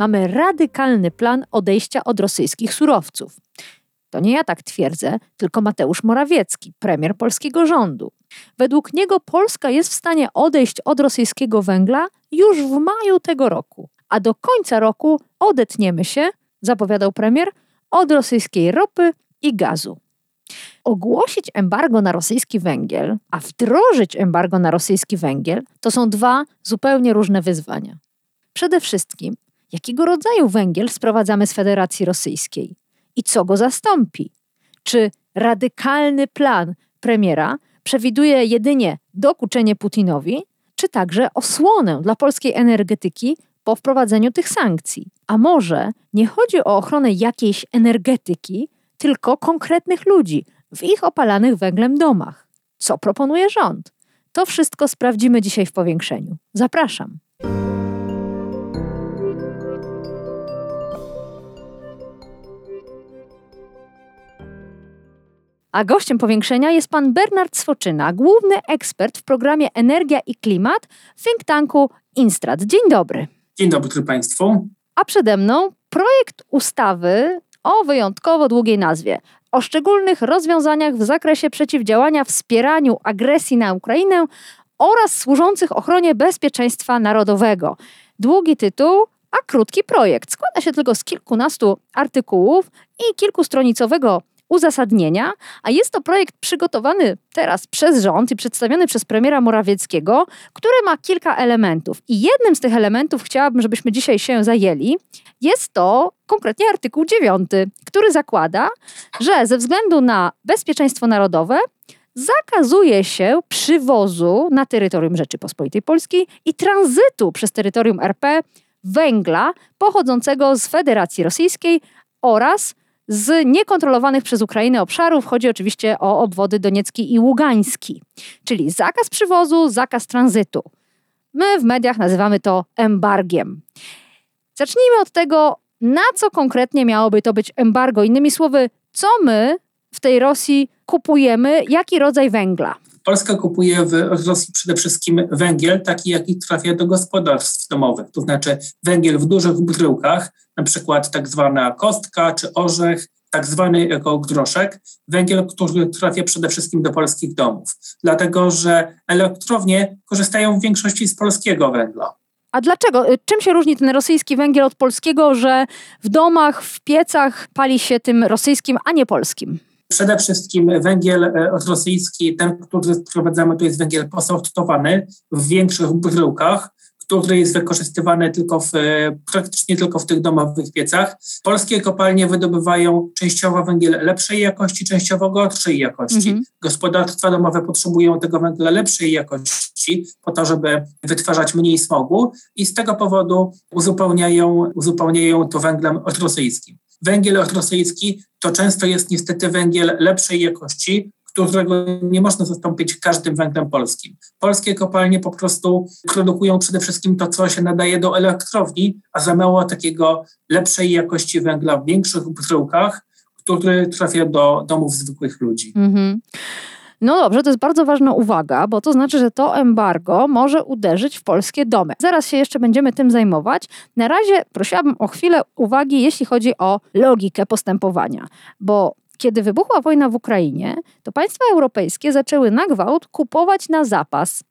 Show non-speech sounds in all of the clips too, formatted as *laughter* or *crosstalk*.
Mamy radykalny plan odejścia od rosyjskich surowców. To nie ja tak twierdzę, tylko Mateusz Morawiecki, premier polskiego rządu. Według niego Polska jest w stanie odejść od rosyjskiego węgla już w maju tego roku, a do końca roku odetniemy się, zapowiadał premier, od rosyjskiej ropy i gazu. Ogłosić embargo na rosyjski węgiel, a wdrożyć embargo na rosyjski węgiel to są dwa zupełnie różne wyzwania. Przede wszystkim, jakiego rodzaju węgiel sprowadzamy z Federacji Rosyjskiej i co go zastąpi? Czy radykalny plan premiera przewiduje jedynie dokuczenie Putinowi, czy także osłonę dla polskiej energetyki po wprowadzeniu tych sankcji? A może nie chodzi o ochronę jakiejś energetyki, tylko konkretnych ludzi w ich opalanych węglem domach? Co proponuje rząd? To wszystko sprawdzimy dzisiaj w powiększeniu. Zapraszam. A gościem powiększenia jest pan Bernard Swoczyna, główny ekspert w programie Energia i Klimat w think tanku Instrat. Dzień dobry. Dzień dobry Państwu. A przede mną projekt ustawy o wyjątkowo długiej nazwie o szczególnych rozwiązaniach w zakresie przeciwdziałania wspieraniu agresji na Ukrainę oraz służących ochronie bezpieczeństwa narodowego. Długi tytuł, a krótki projekt. Składa się tylko z kilkunastu artykułów i kilkustronicowego uzasadnienia, a jest to projekt przygotowany teraz przez rząd i przedstawiony przez premiera Morawieckiego, który ma kilka elementów. I jednym z tych elementów chciałabym, żebyśmy dzisiaj się zajęli, jest to konkretnie artykuł 9, który zakłada, że ze względu na bezpieczeństwo narodowe zakazuje się przywozu na terytorium Rzeczypospolitej Polskiej i tranzytu przez terytorium RP węgla pochodzącego z Federacji Rosyjskiej oraz z niekontrolowanych przez Ukrainę obszarów. Chodzi oczywiście o obwody doniecki i ługański, czyli zakaz przywozu, zakaz tranzytu. My w mediach nazywamy to embargiem. Zacznijmy od tego, na co konkretnie miałoby to być embargo. Innymi słowy, co my w tej Rosji kupujemy, jaki rodzaj węgla? Polska kupuje w Rosji przede wszystkim węgiel, taki jaki trafia do gospodarstw domowych, to znaczy węgiel w dużych bryłkach, na przykład tak zwana kostka czy orzech, tak zwany jako groszek, węgiel, który trafia przede wszystkim do polskich domów, dlatego że elektrownie korzystają w większości z polskiego węgla. A dlaczego? Czym się różni ten rosyjski węgiel od polskiego, że w domach, w piecach pali się tym rosyjskim, a nie polskim? Przede wszystkim węgiel e, rosyjski, ten, który sprowadzamy, to jest węgiel posortowany w większych bryłkach, który jest wykorzystywany tylko w, e, praktycznie tylko w tych domowych piecach. Polskie kopalnie wydobywają częściowo węgiel lepszej jakości, częściowo gorszej jakości. Mhm. Gospodarstwa domowe potrzebują tego węgla lepszej jakości po to, żeby wytwarzać mniej smogu i z tego powodu uzupełniają, uzupełniają to węglem rosyjskim. Węgiel rosyjski to często jest niestety węgiel lepszej jakości, którego nie można zastąpić każdym węglem polskim. Polskie kopalnie po prostu produkują przede wszystkim to, co się nadaje do elektrowni, a za mało takiego lepszej jakości węgla w większych bryłkach, który trafia do domów zwykłych ludzi. Mm-hmm. No dobrze, to jest bardzo ważna uwaga, bo to znaczy, że to embargo może uderzyć w polskie domy. Zaraz się jeszcze będziemy tym zajmować. Na razie prosiłabym o chwilę uwagi, jeśli chodzi o logikę postępowania, bo kiedy wybuchła wojna w Ukrainie, to państwa europejskie zaczęły na gwałt kupować na zapas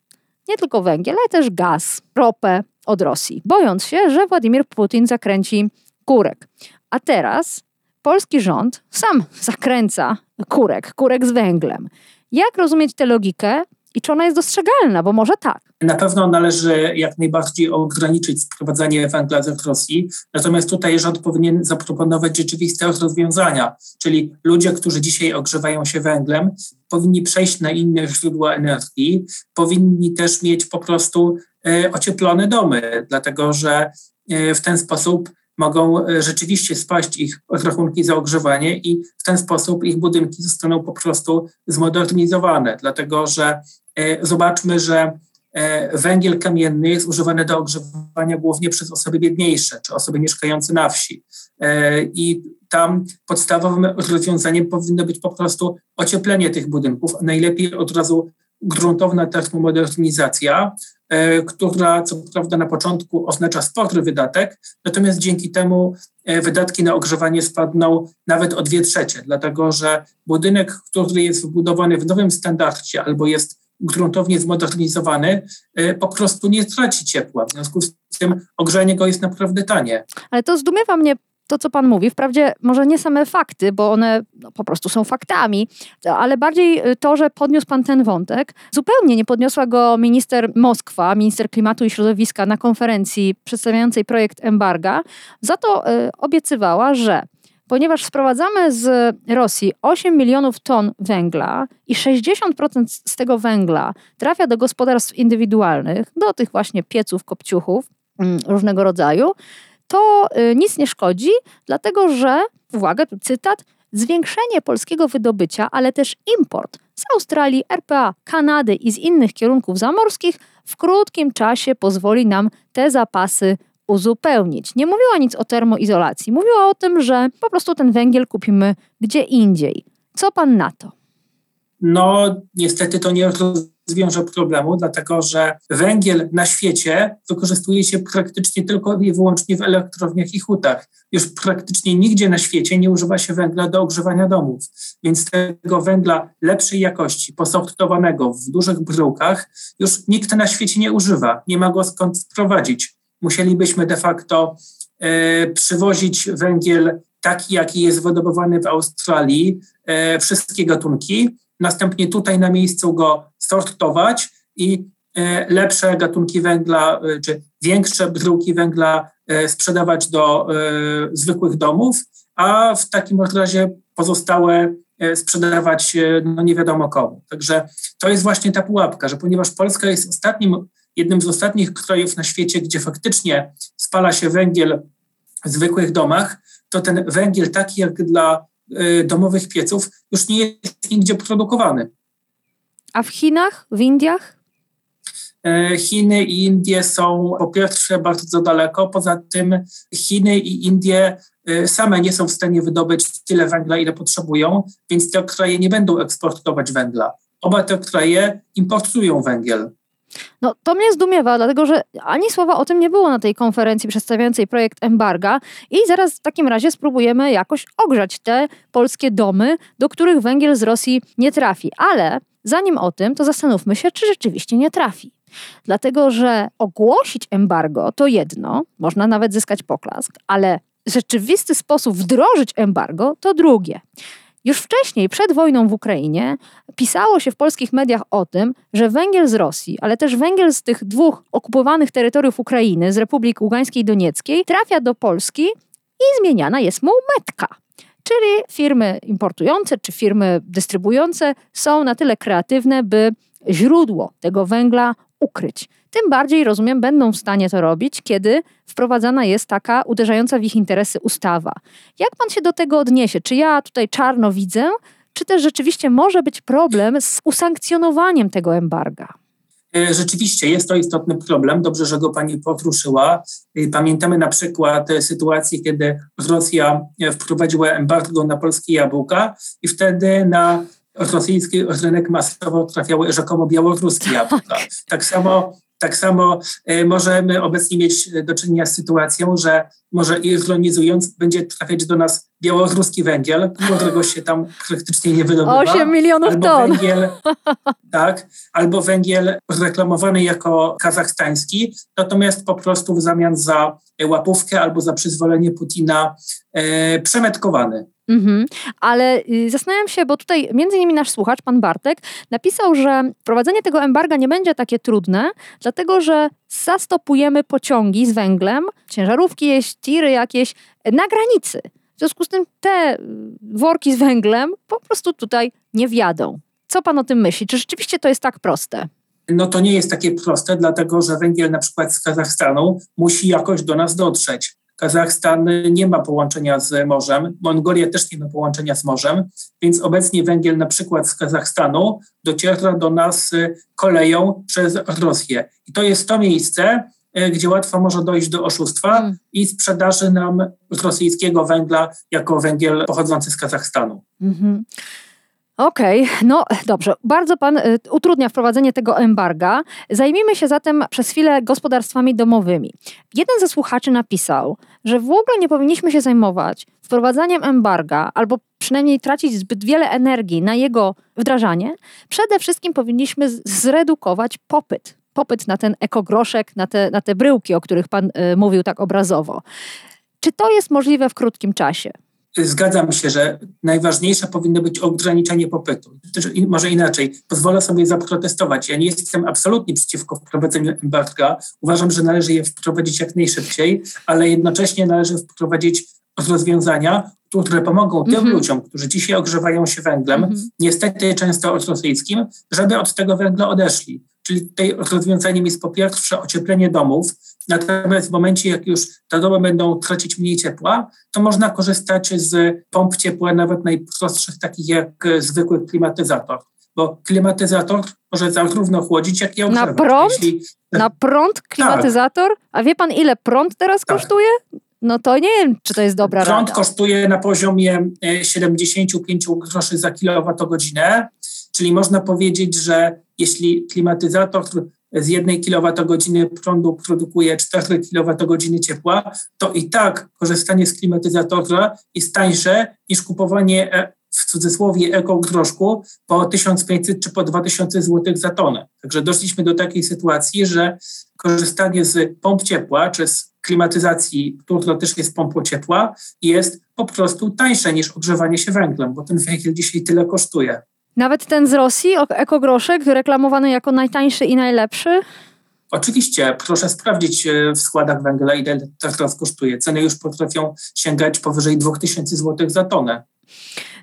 nie tylko węgiel, ale też gaz, ropę od Rosji, bojąc się, że Władimir Putin zakręci kurek. A teraz polski rząd sam zakręca kurek, kurek z węglem. Jak rozumieć tę logikę i czy ona jest dostrzegalna, bo może tak? Na pewno należy jak najbardziej ograniczyć sprowadzanie węgla z Rosji, natomiast tutaj rząd powinien zaproponować rzeczywiste rozwiązania, czyli ludzie, którzy dzisiaj ogrzewają się węglem, powinni przejść na inne źródła energii, powinni też mieć po prostu e, ocieplone domy, dlatego że e, w ten sposób mogą e, rzeczywiście spaść ich rachunki za ogrzewanie i w ten sposób ich budynki zostaną po prostu zmodernizowane, dlatego że e, zobaczmy, że e, węgiel kamienny jest używany do ogrzewania głównie przez osoby biedniejsze czy osoby mieszkające na wsi. I tam podstawowym rozwiązaniem powinno być po prostu ocieplenie tych budynków, najlepiej od razu gruntowna termomodernizacja, która co prawda na początku oznacza spory wydatek, natomiast dzięki temu e, wydatki na ogrzewanie spadną nawet o dwie trzecie, dlatego że budynek, który jest wybudowany w nowym standardzie albo jest gruntownie zmodernizowany, e, po prostu nie traci ciepła. W związku z tym ogrzanie go jest naprawdę tanie. Ale to zdumiewa mnie to, co Pan mówi, wprawdzie może nie same fakty, bo one no, po prostu są faktami, ale bardziej y, to, że podniósł Pan ten wątek. Zupełnie nie podniosła go minister Moskwa, minister klimatu i środowiska na konferencji przedstawiającej projekt embarga. Za to y, obiecywała, że ponieważ sprowadzamy z Rosji 8 milionów ton węgla i 60% z tego węgla trafia do gospodarstw indywidualnych, do tych właśnie pieców, kopciuchów mm, różnego rodzaju, to y, nic nie szkodzi, dlatego że, uwaga, tu cytat, zwiększenie polskiego wydobycia, ale też import z Australii, RPA, Kanady i z innych kierunków zamorskich w krótkim czasie pozwoli nam te zapasy uzupełnić. Nie mówiła nic o termoizolacji, mówiła o tym, że po prostu ten węgiel kupimy gdzie indziej. Co pan na to? No, niestety to nie rozwiąże problemu, dlatego że węgiel na świecie wykorzystuje się praktycznie tylko i wyłącznie w elektrowniach i hutach. Już praktycznie nigdzie na świecie nie używa się węgla do ogrzewania domów, więc tego węgla lepszej jakości, posortowanego w dużych bryłkach, już nikt na świecie nie używa, nie ma go skąd wprowadzić. Musielibyśmy de facto e, przywozić węgiel taki, jaki jest wydobywany w Australii, e, wszystkie gatunki, następnie tutaj na miejscu go sortować i e, lepsze gatunki węgla, e, czy większe bryłki węgla e, sprzedawać do zwykłych domów, a w takim razie pozostałe sprzedawać no nie wiadomo komu. Także to jest właśnie ta pułapka, że ponieważ Polska jest ostatnim, jednym z ostatnich krajów na świecie, gdzie faktycznie spala się węgiel w zwykłych domach, to ten węgiel taki jak dla domowych pieców już nie jest nigdzie produkowany. A w Chinach, w Indiach? E, Chiny i Indie są po pierwsze bardzo daleko, poza tym Chiny i Indie e, same nie są w stanie wydobyć tyle węgla, ile potrzebują, więc te kraje nie będą eksportować węgla. Oba te kraje importują węgiel. No to mnie zdumiewa, dlatego że ani słowa o tym nie było na tej konferencji przedstawiającej projekt embarga i zaraz w takim razie spróbujemy jakoś ogrzać te polskie domy, do których węgiel z Rosji nie trafi. Ale Zanim o tym, to zastanówmy się, czy rzeczywiście nie trafi. Dlatego, że ogłosić embargo to jedno, można nawet zyskać poklask, ale rzeczywisty sposób wdrożyć embargo to drugie. Już wcześniej, przed wojną w Ukrainie, pisało się w polskich mediach o tym, że węgiel z Rosji, ale też węgiel z tych dwóch okupowanych terytoriów Ukrainy, z Republik Ługańskiej i Donieckiej, trafia do Polski i zmieniana jest mu metka. Czyli firmy importujące czy firmy dystrybuujące są na tyle kreatywne, by źródło tego węgla ukryć. Tym bardziej, rozumiem, będą w stanie to robić, kiedy wprowadzana jest taka uderzająca w ich interesy ustawa. Jak pan się do tego odniesie? Czy ja tutaj czarno widzę, czy też rzeczywiście może być problem z usankcjonowaniem tego embarga? E, rzeczywiście jest to istotny problem. Dobrze, że go Pani potruszyła. E, pamiętamy na przykład e, sytuację, kiedy Rosja wprowadziła embargo na polskie jabłka i wtedy na rosyjski rynek masowo trafiały rzekomo białoruskie jabłka. Tak, tak samo tak samo e, możemy obecnie mieć do czynienia z sytuacją, że może ironizując, będzie trafiać do nas białoruski węgiel, którego się tam praktycznie nie wydobywa. 8 milionów albo ton. Węgiel, *laughs* tak, albo węgiel reklamowany jako kazachstański, natomiast po prostu w zamian za łapówkę albo za przyzwolenie Putina e, przemetkowany. Mhm. Ale y, zastanawiam się, bo tutaj między innymi nasz słuchacz, pan Bartek, napisał, że prowadzenie tego embarga nie będzie takie trudne, dlatego że zastopujemy pociągi z węglem, ciężarówki tiry jakieś na granicy. W związku z tym te y, worki z węglem po prostu tutaj nie wjadą. Co pan o tym myśli? Czy rzeczywiście to jest tak proste? No to nie jest takie proste, dlatego że węgiel na przykład z Kazachstanu musi jakoś do nas dotrzeć Kazachstan nie ma połączenia z morzem, Mongolia też nie ma połączenia z morzem, więc obecnie węgiel na przykład z Kazachstanu dociera do nas koleją przez Rosję. I to jest to miejsce, E, gdzie łatwo może dojść do oszustwa mm. i sprzedaży nam rosyjskiego węgla jako węgiel pochodzący z Kazachstanu. Mm-hmm. Okej, okay, no dobrze. Bardzo pan y, utrudnia wprowadzenie tego embarga. Zajmijmy się zatem przez chwilę gospodarstwami domowymi. Jeden ze słuchaczy napisał, że w ogóle nie powinniśmy się zajmować wprowadzaniem embarga albo przynajmniej tracić zbyt wiele energii na jego wdrażanie. Przede wszystkim powinniśmy zredukować popyt popyt na ten ekogroszek, na te, na te bryłki, o których Pan y, mówił tak obrazowo. Czy to jest możliwe w krótkim czasie? Zgadzam się, że najważniejsze powinno być ograniczenie popytu. Może inaczej, pozwolę sobie zaprotestować. Ja nie jestem absolutnie przeciwko wprowadzeniu embarga. Uważam, że należy je wprowadzić jak najszybciej, ale jednocześnie należy wprowadzić rozwiązania, które pomogą tym mm -hmm. ludziom, którzy dzisiaj ogrzewają się węglem, mm -hmm. niestety często od rosyjskim, żeby od tego węgla odeszli. Czyli tutaj rozwiązaniem jest po pierwsze ocieplenie domów, natomiast w momencie, jak już te domy będą tracić mniej ciepła, to można korzystać z pomp ciepła nawet najprostszych, takich jak zwykły klimatyzator. Bo klimatyzator może zarówno chłodzić, jak i ogrzewać. Na prąd? Jeśli... Na prąd klimatyzator? Tak. A wie pan, ile prąd teraz tak. kosztuje? No to nie wiem, czy to jest dobra Prąd rada. kosztuje na poziomie 75 e, groszy za kilowatogodzinę, czyli można powiedzieć, że jeśli klimatyzator z jednej kWh prądu produkuje 4 kWh ciepła, to i tak korzystanie z klimatyzatora jest tańsze niż kupowanie e, w cudzysłowie ekogroszku po 1500 czy po 2000 zł za tonę. Także doszliśmy do takiej sytuacji, że korzystanie z pomp ciepła czy z klimatyzacji, która też jest pompą ciepła, jest po prostu tańsze niż ogrzewanie się węglem, bo ten węgiel dzisiaj tyle kosztuje. Nawet ten z Rosji, ekogroszek, reklamowany jako najtańszy i najlepszy? Oczywiście, proszę sprawdzić e, w składach węgla, ile teraz kosztuje. Ceny już potrafią sięgać powyżej 2000 zł za tonę.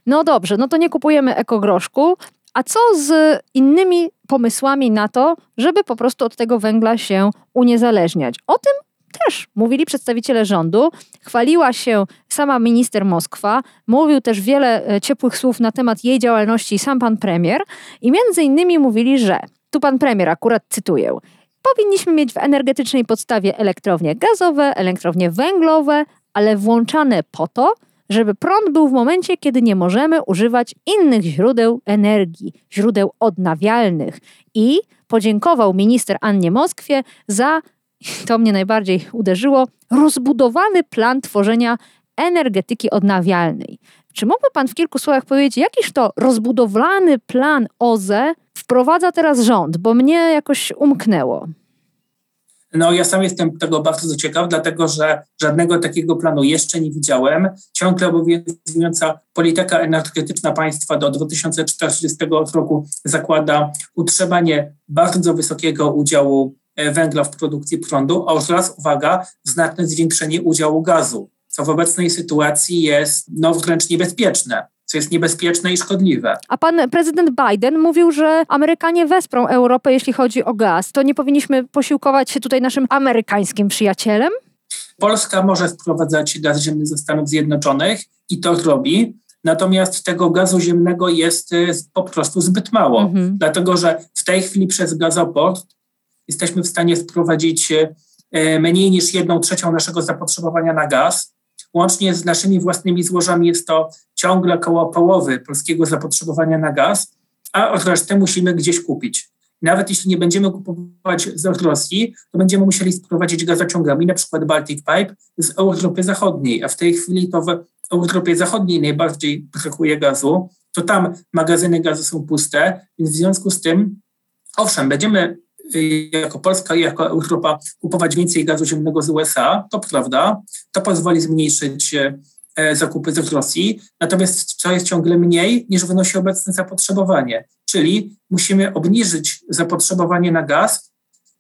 No dobrze, no to nie kupujemy ekogroszku. A co z innymi pomysłami na to, żeby po prostu od tego węgla się uniezależniać? O tym też mówili przedstawiciele rządu. Chwaliła się sama minister Moskwa, mówił też wiele e, ciepłych słów na temat jej działalności sam pan premier i między innymi mówili, że tu pan premier akurat cytuję. Powinniśmy mieć w energetycznej podstawie elektrownie gazowe, elektrownie węglowe, ale włączane po to, żeby prąd był w momencie, kiedy nie możemy używać innych źródeł energii, źródeł odnawialnych. I podziękował minister Annie Moskwie za to mnie najbardziej uderzyło, rozbudowany plan tworzenia energetyki odnawialnej. Czy mógłby Pan w kilku słowach powiedzieć, jakiż to rozbudowany plan OZE wprowadza teraz rząd, bo mnie jakoś umknęło? No, ja sam jestem tego bardzo ciekaw, dlatego że żadnego takiego planu jeszcze nie widziałem. Ciągle obowiązująca polityka energetyczna państwa do 2040 roku zakłada utrzymanie bardzo wysokiego udziału węgla w produkcji prądu oraz, uwaga, znaczne zwiększenie udziału gazu, co w obecnej sytuacji jest no, wręcz niebezpieczne co jest niebezpieczne i szkodliwe. A pan prezydent Biden mówił, że Amerykanie wesprą Europę, jeśli chodzi o gaz. To nie powinniśmy posiłkować się tutaj naszym amerykańskim przyjacielem? Polska może wprowadzać gaz ziemny ze Stanów Zjednoczonych i to robi. Natomiast tego gazu ziemnego jest e, po prostu zbyt mało, mhm. dlatego że w tej chwili przez gazoport jesteśmy w stanie wprowadzić e, mniej niż jedną trzecią naszego zapotrzebowania na gaz. Łącznie z naszymi własnymi złożami jest to ciągle około połowy polskiego zapotrzebowania na gaz, a resztę musimy gdzieś kupić. Nawet jeśli nie będziemy kupować z Rosji, to będziemy musieli sprowadzić gazociągami, na przykład Baltic Pipe z Europy Zachodniej, a w tej chwili to w Europie Zachodniej najbardziej brakuje gazu, to tam magazyny gazu są puste, więc w związku z tym, owszem, będziemy jako Polska i jako Europa kupować więcej gazu ziemnego z USA, to prawda, to pozwoli zmniejszyć e, zakupy z Rosji, natomiast to jest ciągle mniej niż wynosi obecne zapotrzebowanie, czyli musimy obniżyć zapotrzebowanie na gaz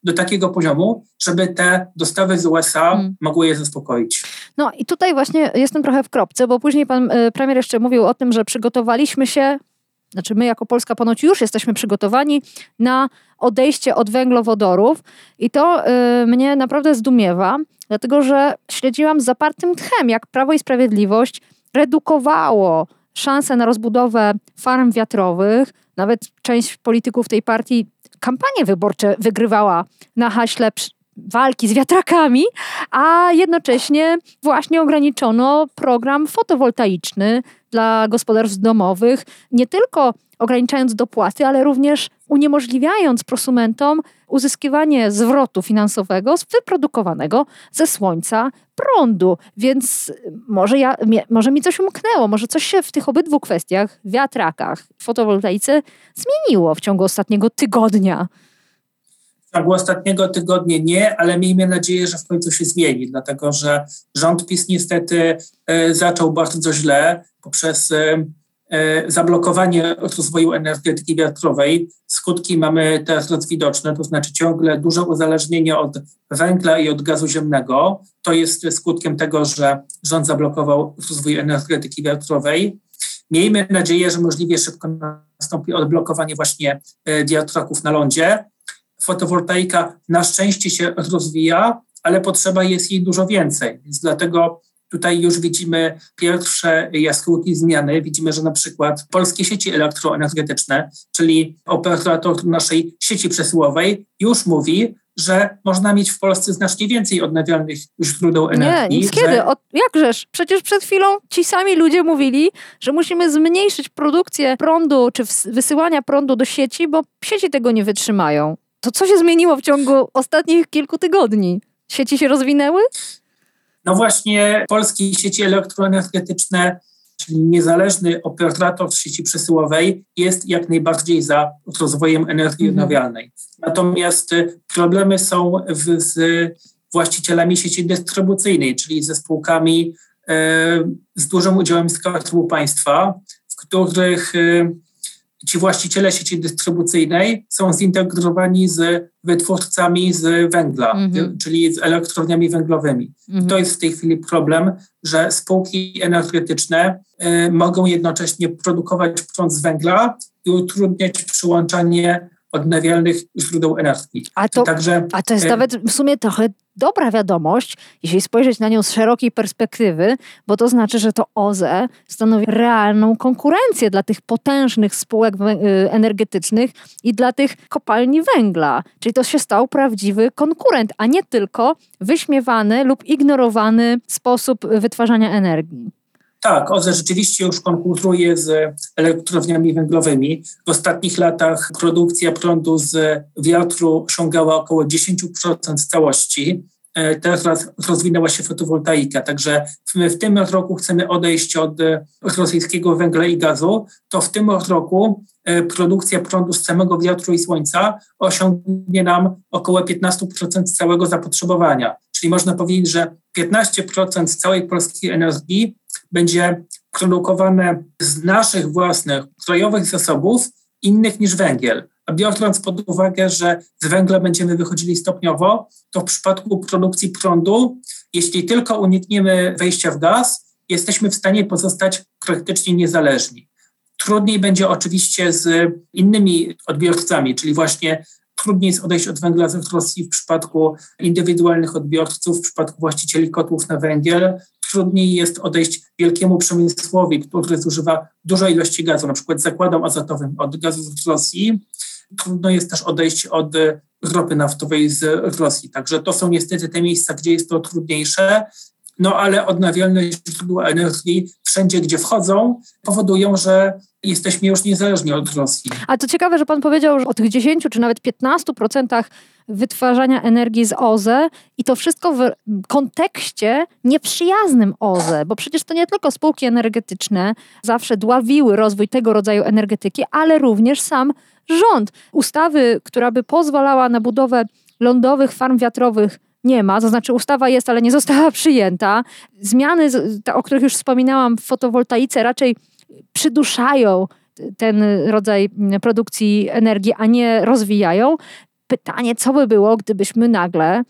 do takiego poziomu, żeby te dostawy z USA hmm. mogły je zaspokoić. No i tutaj właśnie jestem trochę w kropce, bo później pan e, premier jeszcze mówił o tym, że przygotowaliśmy się znaczy my jako Polska ponoć już jesteśmy przygotowani na odejście od węglowodorów i to y, mnie naprawdę zdumiewa, dlatego że śledziłam z zapartym tchem, jak Prawo i Sprawiedliwość redukowało szanse na rozbudowę farm wiatrowych. Nawet część polityków tej partii kampanie wyborcze wygrywała na haśle walki z wiatrakami, a jednocześnie właśnie ograniczono program fotowoltaiczny dla gospodarstw domowych, nie tylko ograniczając dopłaty, ale również uniemożliwiając prosumentom uzyskiwanie zwrotu finansowego z wyprodukowanego ze słońca prądu. Więc może, ja, może mi coś umknęło, może coś się w tych obydwu kwestiach, wiatrakach, fotowoltaice zmieniło w ciągu ostatniego tygodnia. Ciągu ostatniego tygodnia nie, ale miejmy nadzieję, że w końcu się zmieni, dlatego że rząd PiS niestety e, zaczął bardzo źle poprzez e, E, zablokowanie rozwoju energetyki wiatrowej. Skutki mamy teraz widoczne, to znaczy ciągle duże uzależnienie od węgla i od gazu ziemnego. To jest skutkiem tego, że rząd zablokował rozwój energetyki wiatrowej. Miejmy nadzieję, że możliwie szybko nastąpi odblokowanie właśnie wiatraków na lądzie. Fotowoltaika na szczęście się rozwija, ale potrzeba jest jej dużo więcej, więc dlatego Tutaj już widzimy pierwsze jaskółki zmiany. Widzimy, że na przykład polskie sieci elektroenergetyczne, czyli operator naszej sieci przesyłowej, już mówi, że można mieć w Polsce znacznie więcej odnawialnych źródeł energii. Nie, kiedy? Od, jakżeż? Przecież przed chwilą ci sami ludzie mówili, że musimy zmniejszyć produkcję prądu czy wysyłania prądu do sieci, bo sieci tego nie wytrzymają. To co się zmieniło w ciągu ostatnich kilku tygodni? Sieci się rozwinęły? No właśnie polskie sieci elektroenergetyczne, czyli niezależny operator sieci przesyłowej jest jak najbardziej za rozwojem energii mhm. odnawialnej. Natomiast y, problemy są w, z właścicielami sieci dystrybucyjnej, czyli ze spółkami e, z dużym udziałem Skarbu Państwa, w których y, ci właściciele sieci dystrybucyjnej są zintegrowani z wytwórcami z węgla, mm-hmm. czyli z elektrowniami węglowymi. Mm-hmm. To jest w tej chwili problem, że spółki energetyczne y, mogą jednocześnie produkować prąd z węgla i utrudniać przyłączanie odnawialnych źródeł energii. A to, Także, a to jest e, nawet w sumie trochę dobra wiadomość, jeśli spojrzeć na nią z szerokiej perspektywy, bo to znaczy, że to OZE stanowi realną konkurencję dla tych potężnych spółek y, energetycznych i dla tych kopalni węgla. Czyli to się stał prawdziwy konkurent, a nie tylko wyśmiewany lub ignorowany sposób wytwarzania energii. Tak, OZE rzeczywiście już konkuruje z elektrowniami węglowymi. W ostatnich latach produkcja prądu z wiatru osiągała około 10% z całości. E, teraz rozwinęła się fotowoltaika, także my w tym roku chcemy odejść od rosyjskiego węgla i gazu, to w tym roku e, produkcja prądu z samego wiatru i słońca osiągnie nam około 15% całego zapotrzebowania. Czyli można powiedzieć, że 15% całej polskiej energii będzie produkowane z naszych własnych krajowych zasobów innych niż węgiel. A biorąc pod uwagę, że z węgla będziemy wychodzili stopniowo, to w przypadku produkcji prądu, jeśli tylko unikniemy wejścia w gaz, jesteśmy w stanie pozostać praktycznie niezależni. Trudniej będzie oczywiście z innymi odbiorcami, czyli właśnie trudniej jest odejść od węgla z Rosji w przypadku indywidualnych odbiorców, w przypadku właścicieli kotłów na węgiel, trudniej jest odejść wielkiemu przemysłowi, który zużywa dużej ilości gazu, na przykład zakładom azotowym od gazu z Rosji. Trudno jest też odejść od ropy naftowej z Rosji. Także to są niestety te miejsca, gdzie jest to trudniejsze. No ale odnawialne źródła energii wszędzie, gdzie wchodzą, powodują, że jesteśmy już niezależni od Rosji. A to ciekawe, że pan powiedział, że o tych 10 czy nawet 15% wytwarzania energii z OZE i to wszystko w kontekście nieprzyjaznym OZE, bo przecież to nie tylko spółki energetyczne zawsze dławiły rozwój tego rodzaju energetyki, ale również sam rząd. Ustawy, która by pozwalała na budowę lądowych farm wiatrowych nie ma, to znaczy ustawa jest, ale nie została przyjęta. Zmiany, o których już wspominałam w fotowoltaice, raczej przyduszają ten rodzaj produkcji energii, a nie rozwijają. Pytanie, co by było, gdybyśmy nagle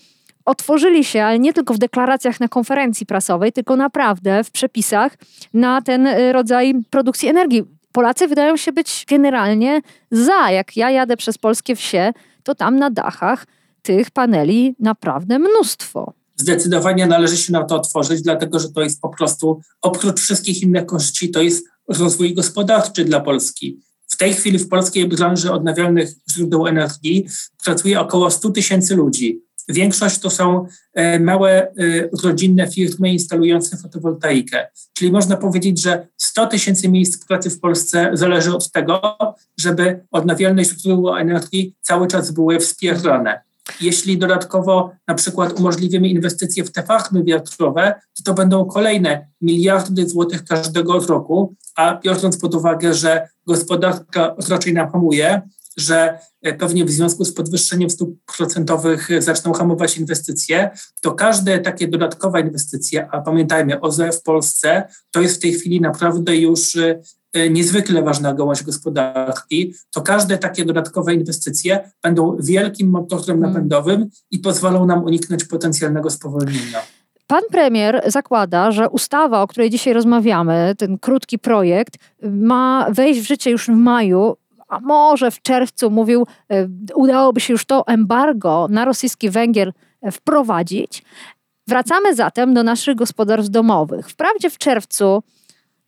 otworzyli się, ale nie tylko w deklaracjach na konferencji prasowej, tylko naprawdę w przepisach na ten rodzaj produkcji energii. Polacy wydają się być generalnie za. Jak ja jadę przez polskie wsie, to tam na dachach tych paneli naprawdę mnóstwo. zdecydowanie należy się na to otworzyć, dlatego że to jest po prostu, oprócz wszystkich innych korzyści, to jest rozwój gospodarczy dla Polski. W tej chwili w polskiej branży odnawialnych źródeł energii pracuje około 100 tysięcy ludzi. Większość to są e, małe e, rodzinne firmy instalujące fotowoltaikę. Czyli można powiedzieć, że 100 tysięcy miejsc pracy w Polsce zależy od tego, żeby odnawialne źródła energii cały czas były wspierane. Jeśli dodatkowo na przykład umożliwimy inwestycje w te farmy wiatrowe, to to będą kolejne miliardy złotych każdego roku, a biorąc pod uwagę, że gospodarka raczej nam hamuje, że e, pewnie w związku z podwyższeniem stóp procentowych zaczną hamować inwestycje, to każde takie dodatkowe inwestycje, a pamiętajmy, OZE w Polsce to jest w tej chwili naprawdę już e, e, niezwykle ważna gałąź gospodarki, to każde takie dodatkowe inwestycje będą wielkim motorem hmm. napędowym i pozwolą nam uniknąć potencjalnego spowolnienia. Pan premier zakłada, że ustawa, o której dzisiaj rozmawiamy, ten krótki projekt, ma wejść w życie już w maju a może w czerwcu mówił, e, udałoby się już to embargo na rosyjski węgiel e, wprowadzić. Wracamy zatem do naszych gospodarstw domowych. Wprawdzie w czerwcu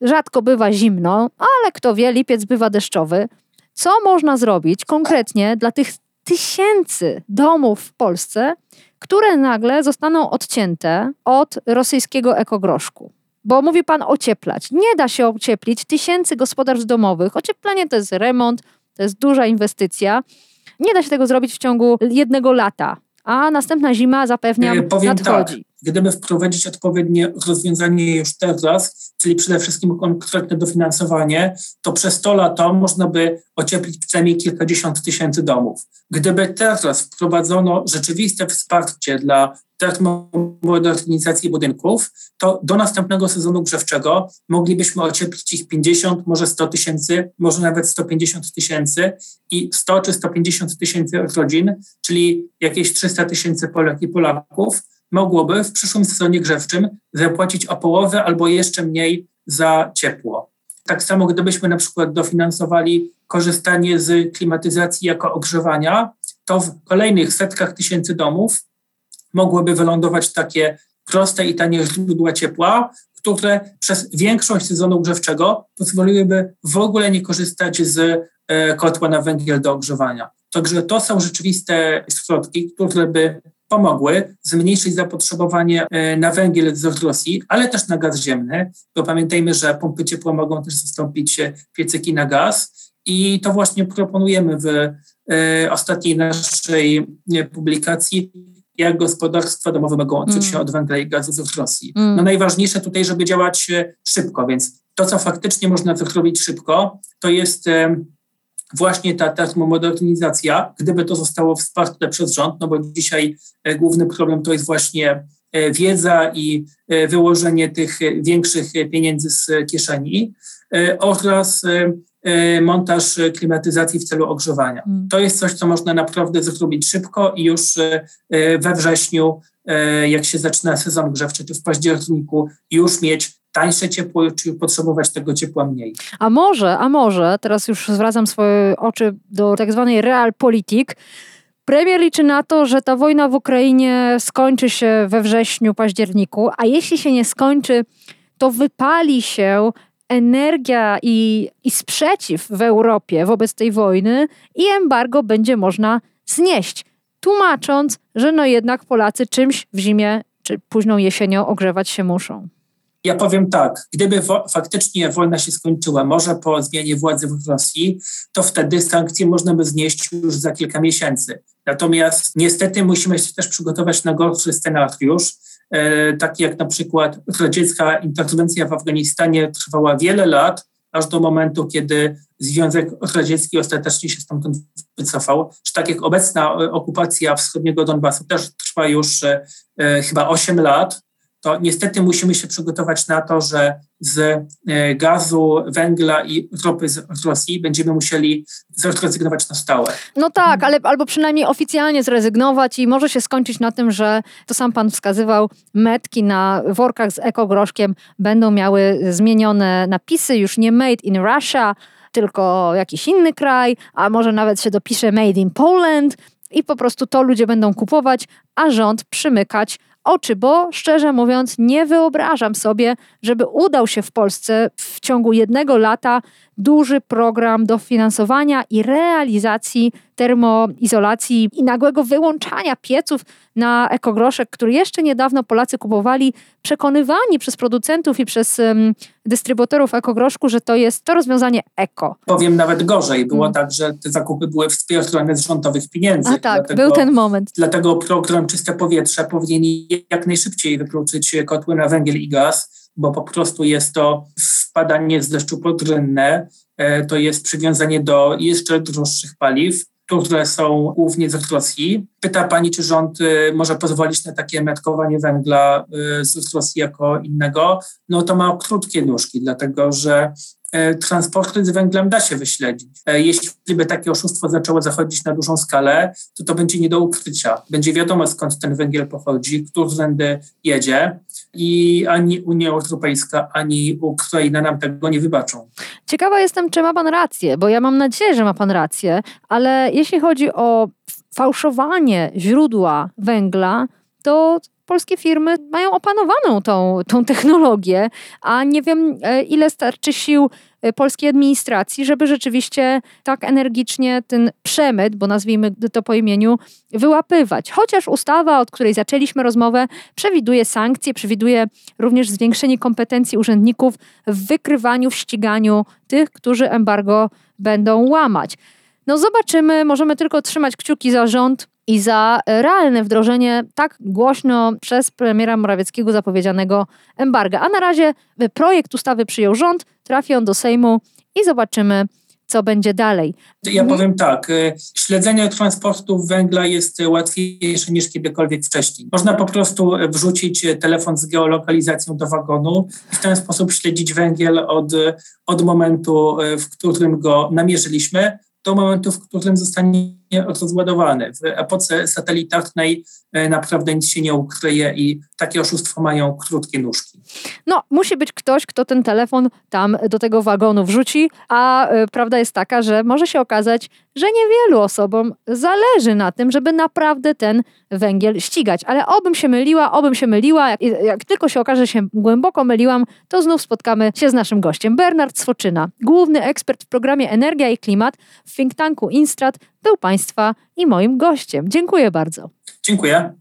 rzadko bywa zimno, ale kto wie, lipiec bywa deszczowy. Co można zrobić konkretnie dla tych tysięcy domów w Polsce, które nagle zostaną odcięte od rosyjskiego ekogroszku? Bo mówi pan ocieplać. Nie da się ocieplić tysięcy gospodarstw domowych. Ocieplenie to jest remont, to jest duża inwestycja. Nie da się tego zrobić w ciągu jednego lata, a następna zima zapewniam e, Powiem nadchodzi. Tak. Gdyby wprowadzić odpowiednie rozwiązanie już teraz, czyli przede wszystkim konkretne dofinansowanie, to przez 100 lat można by ocieplić przynajmniej kilkadziesiąt tysięcy domów. Gdyby teraz wprowadzono rzeczywiste wsparcie dla termomodernizacji budynków, to do następnego sezonu grzewczego moglibyśmy ocieplić ich 50, może 100 tysięcy, może nawet 150 tysięcy i 100 czy 150 tysięcy rodzin, czyli jakieś 300 tysięcy Polek i Polaków, mogłoby w przyszłym sezonie grzewczym zapłacić o połowę albo jeszcze mniej za ciepło. Tak samo gdybyśmy na przykład dofinansowali korzystanie z klimatyzacji jako ogrzewania, to w kolejnych setkach tysięcy domów mogłyby wylądować takie proste i tanie źródła ciepła, które przez większość sezonu grzewczego pozwoliłyby w ogóle nie korzystać z e, kotła na węgiel do ogrzewania. Także to są rzeczywiste środki, które by pomogły zmniejszyć zapotrzebowanie e, na węgiel z Rosji, ale też na gaz ziemny, bo pamiętajmy, że pompy ciepła mogą też zastąpić piecyki na gaz i to właśnie proponujemy w e, ostatniej naszej publikacji, jak gospodarstwa domowe mogą odciąć mm. się od węgla i gazu z Rosji. Mm. No najważniejsze tutaj, żeby działać szybko, więc to, co faktycznie można zrobić szybko, to jest właśnie ta termomodernizacja, gdyby to zostało wsparte przez rząd, no bo dzisiaj e, główny problem to jest właśnie e, wiedza i e, wyłożenie tych większych pieniędzy z kieszeni oraz montaż klimatyzacji w celu ogrzewania. Mm. To jest coś, co można naprawdę zrobić szybko i już we wrześniu, jak się zaczyna sezon grzewczy, czy w październiku, już mieć tańsze ciepło, czy potrzebować tego ciepła mniej. A może, a może, teraz już zwracam swoje oczy do tak zwanej realpolitik, Premier liczy na to, że ta wojna w Ukrainie skończy się we wrześniu, październiku, a jeśli się nie skończy, to wypali się energia i, i sprzeciw w Europie wobec tej wojny i embargo będzie można znieść, tłumacząc, że no jednak Polacy czymś w zimie czy późną jesienią ogrzewać się muszą. Ja powiem tak, gdyby wo- faktycznie wojna się skończyła, może po zmianie władzy w Rosji, to wtedy sankcje można by znieść już za kilka miesięcy. Natomiast niestety musimy się też przygotować na gorszy scenariusz, e, taki jak na przykład radziecka interwencja w Afganistanie trwała wiele lat, aż do momentu, kiedy Związek Radziecki ostatecznie się stamtąd wycofał. Czy tak jak obecna okupacja wschodniego Donbasu też trwa już e, chyba 8 lat, to niestety musimy się przygotować na to, że z e, gazu, węgla i ropy z Rosji będziemy musieli zrezygnować na stałe. No tak, ale albo przynajmniej oficjalnie zrezygnować i może się skończyć na tym, że to sam pan wskazywał, metki na workach z ekogroszkiem będą miały zmienione napisy, już nie made in Russia, tylko jakiś inny kraj, a może nawet się dopisze made in Poland i po prostu to ludzie będą kupować, a rząd przymykać oczy, bo szczerze mówiąc, nie wyobrażam sobie, żeby udał się w Polsce w ciągu jednego lata duży program dofinansowania i realizacji termoizolacji i nagłego wyłączania pieców na ekogroszek, który jeszcze niedawno Polacy kupowali, przekonywani przez producentów i przez um, dystrybutorów ekogroszku, że to jest to rozwiązanie eko. Powiem nawet gorzej. Było hmm. tak, że te zakupy były wspierane z rządowych pieniędzy. A tak, dlatego, był ten moment. Dlatego program Czyste Powietrze powinien jak najszybciej wykluczyć kotły na węgiel i gaz, bo po prostu jest to wpadanie z deszczu podrynne, e, to jest przywiązanie do jeszcze droższych paliw, które są głównie z Rosji. Pyta pani, czy rząd y, może pozwolić na takie metkowanie węgla y, z Rosji jako innego. No to ma krótkie nóżki, dlatego że e, transporty z węglem da się wyśledzić. E, jeśli by takie oszustwo zaczęło zachodzić na dużą skalę, to to będzie nie do ukrycia. Będzie wiadomo skąd ten węgiel pochodzi, którędy jedzie i ani Unia Europejska, ani Ukraina nam tego nie wybaczą. Ciekawa jestem, czy ma pan rację, bo ja mam nadzieję, że ma pan rację, ale jeśli chodzi o fałszowanie źródła węgla, to polskie firmy mają opanowaną tą, tą technologię, a nie wiem, e, ile starczy sił e, polskiej administracji, żeby rzeczywiście tak energicznie ten przemyt, bo nazwijmy to po imieniu, wyłapywać. Chociaż ustawa, od której zaczęliśmy rozmowę, przewiduje sankcje, przewiduje również zwiększenie kompetencji urzędników w wykrywaniu, w ściganiu tych, którzy embargo będą łamać. No zobaczymy, możemy tylko trzymać kciuki za rząd i za realne wdrożenie tak głośno przez premiera Morawieckiego zapowiedzianego embarga. A na razie projekt ustawy przyjął rząd, trafi on do Sejmu i zobaczymy, co będzie dalej. Ja powiem tak, y, śledzenie transportu węgla jest łatwiejsze niż kiedykolwiek wcześniej. Można po prostu wrzucić telefon z geolokalizacją do wagonu i w ten sposób śledzić węgiel od, od momentu, w którym go namierzyliśmy, do momentu, w którym zostanie rozładowany. W epoce satelitarnej e, naprawdę nic się nie ukryje i takie oszustwa mają krótkie nóżki. No, musi być ktoś, kto ten telefon tam do tego wagonu wrzuci, a y, prawda jest taka, że może się okazać, że niewielu osobom zależy na tym, żeby naprawdę ten węgiel ścigać. Ale obym się myliła, obym się myliła. Jak, jak tylko się okaże, że się głęboko myliłam, to znów spotkamy się z naszym gościem. Bernard Swoczyna, główny ekspert w programie Energia i Klimat w think tanku Instrat, był Państwa i moim gościem. Dziękuję bardzo. Dziękuję.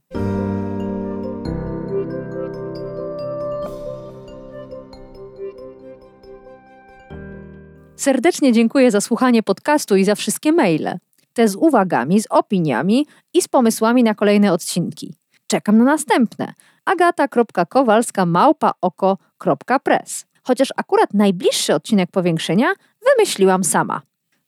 Serdecznie dziękuję za słuchanie podcastu i za wszystkie maile. Te z uwagami, z opiniami i z pomysłami na kolejne odcinki. Czekam na następne. agata.kowalska Chociaż akurat najbliższy odcinek powiększenia wymyśliłam sama.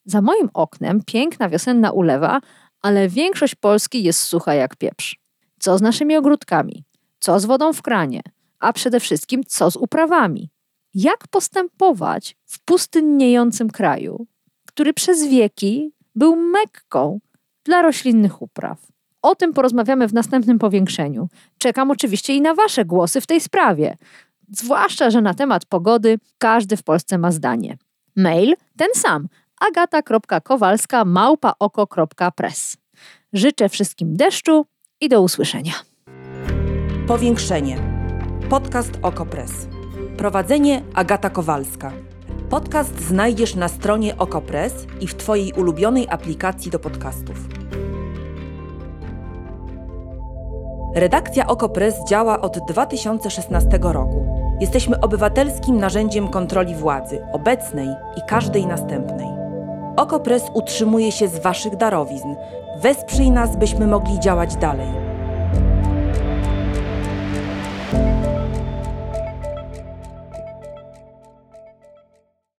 Za moim oknem piękna wiosenna ulewa, ale większość Polski jest sucha jak pieprz. Co z naszymi ogródkami? Co z wodą w kranie? A przede wszystkim co z uprawami? Jak postępować w pustynniejącym kraju, który przez wieki był mekką dla roślinnych upraw? O tym porozmawiamy w następnym powiększeniu. Czekam oczywiście i na Wasze głosy w tej sprawie. Zwłaszcza, że na temat pogody każdy w Polsce ma zdanie. Mail ten sam agata.kowalska małpaoko.press. Życzę wszystkim deszczu i do usłyszenia. Powiększenie. Podcast Okopres. Prowadzenie Agata Kowalska. Podcast znajdziesz na stronie Okopres i w Twojej ulubionej aplikacji do podcastów. Redakcja Okopres działa od 2016 roku. Jesteśmy obywatelskim narzędziem kontroli władzy, obecnej i każdej następnej. Okopres utrzymuje się z Waszych darowizn. Wesprzyj nas, byśmy mogli działać dalej.